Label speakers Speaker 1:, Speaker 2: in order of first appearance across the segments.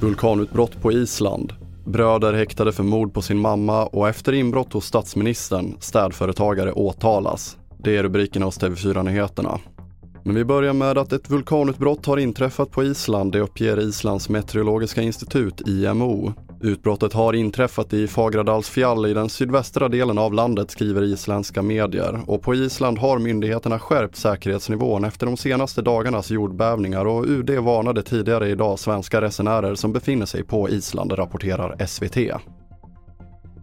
Speaker 1: Vulkanutbrott på Island. Bröder häktade för mord på sin mamma och efter inbrott hos statsministern, städföretagare åtalas. Det är rubrikerna hos TV4 Nyheterna. Men vi börjar med att ett vulkanutbrott har inträffat på Island, det uppger Islands meteorologiska institut, IMO. Utbrottet har inträffat i Fagradalsfjall i den sydvästra delen av landet skriver isländska medier och på Island har myndigheterna skärpt säkerhetsnivån efter de senaste dagarnas jordbävningar och UD varnade tidigare idag svenska resenärer som befinner sig på Island, rapporterar SVT.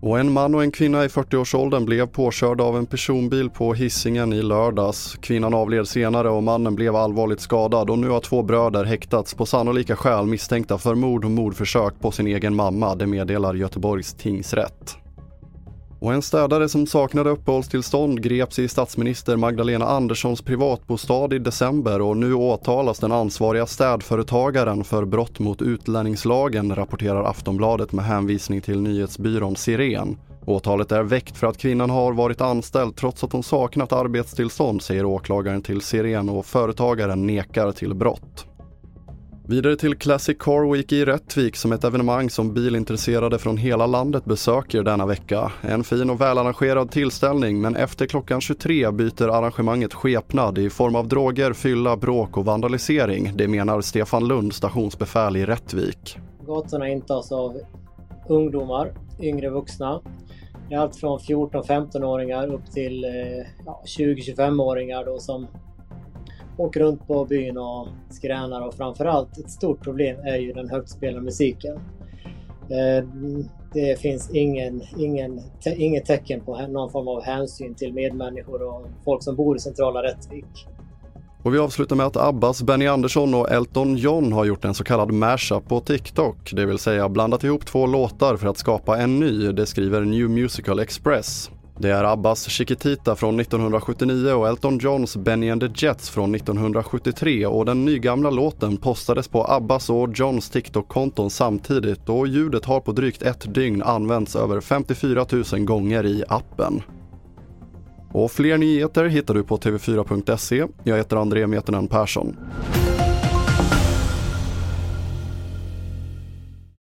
Speaker 1: Och en man och en kvinna i 40-årsåldern blev påkörda av en personbil på hissingen i lördags. Kvinnan avled senare och mannen blev allvarligt skadad och nu har två bröder häktats på sannolika skäl misstänkta för mord och mordförsök på sin egen mamma, det meddelar Göteborgs tingsrätt. Och en städare som saknade uppehållstillstånd greps i statsminister Magdalena Anderssons privatbostad i december och nu åtalas den ansvariga städföretagaren för brott mot utlänningslagen, rapporterar Aftonbladet med hänvisning till nyhetsbyrån Siren. Åtalet är väckt för att kvinnan har varit anställd trots att hon saknat arbetstillstånd, säger åklagaren till Siren och företagaren nekar till brott. Vidare till Classic Car Week i Rättvik som ett evenemang som bilintresserade från hela landet besöker denna vecka. En fin och välarrangerad tillställning men efter klockan 23 byter arrangemanget skepnad i form av droger, fylla, bråk och vandalisering. Det menar Stefan Lund, stationsbefäl i Rättvik.
Speaker 2: Gatorna intas av ungdomar, yngre vuxna. Det är allt från 14-15-åringar upp till eh, ja, 20-25-åringar då som åker runt på byn och skränar och framförallt ett stort problem är ju den högtspelande musiken. Eh, det finns ingen, ingen, te, inget tecken på någon form av hänsyn till medmänniskor och folk som bor i centrala Rättvik.
Speaker 1: Och vi avslutar med att Abbas, Benny Andersson och Elton John har gjort en så kallad mashup på TikTok, det vill säga blandat ihop två låtar för att skapa en ny, det skriver New Musical Express. Det är Abbas Chiquitita från 1979 och Elton Johns Benny and the Jets från 1973 och den nygamla låten postades på Abbas och Johns TikTok-konton samtidigt och ljudet har på drygt ett dygn använts över 54 000 gånger i appen. Och fler nyheter hittar du på tv4.se. Jag heter André Metenen Persson.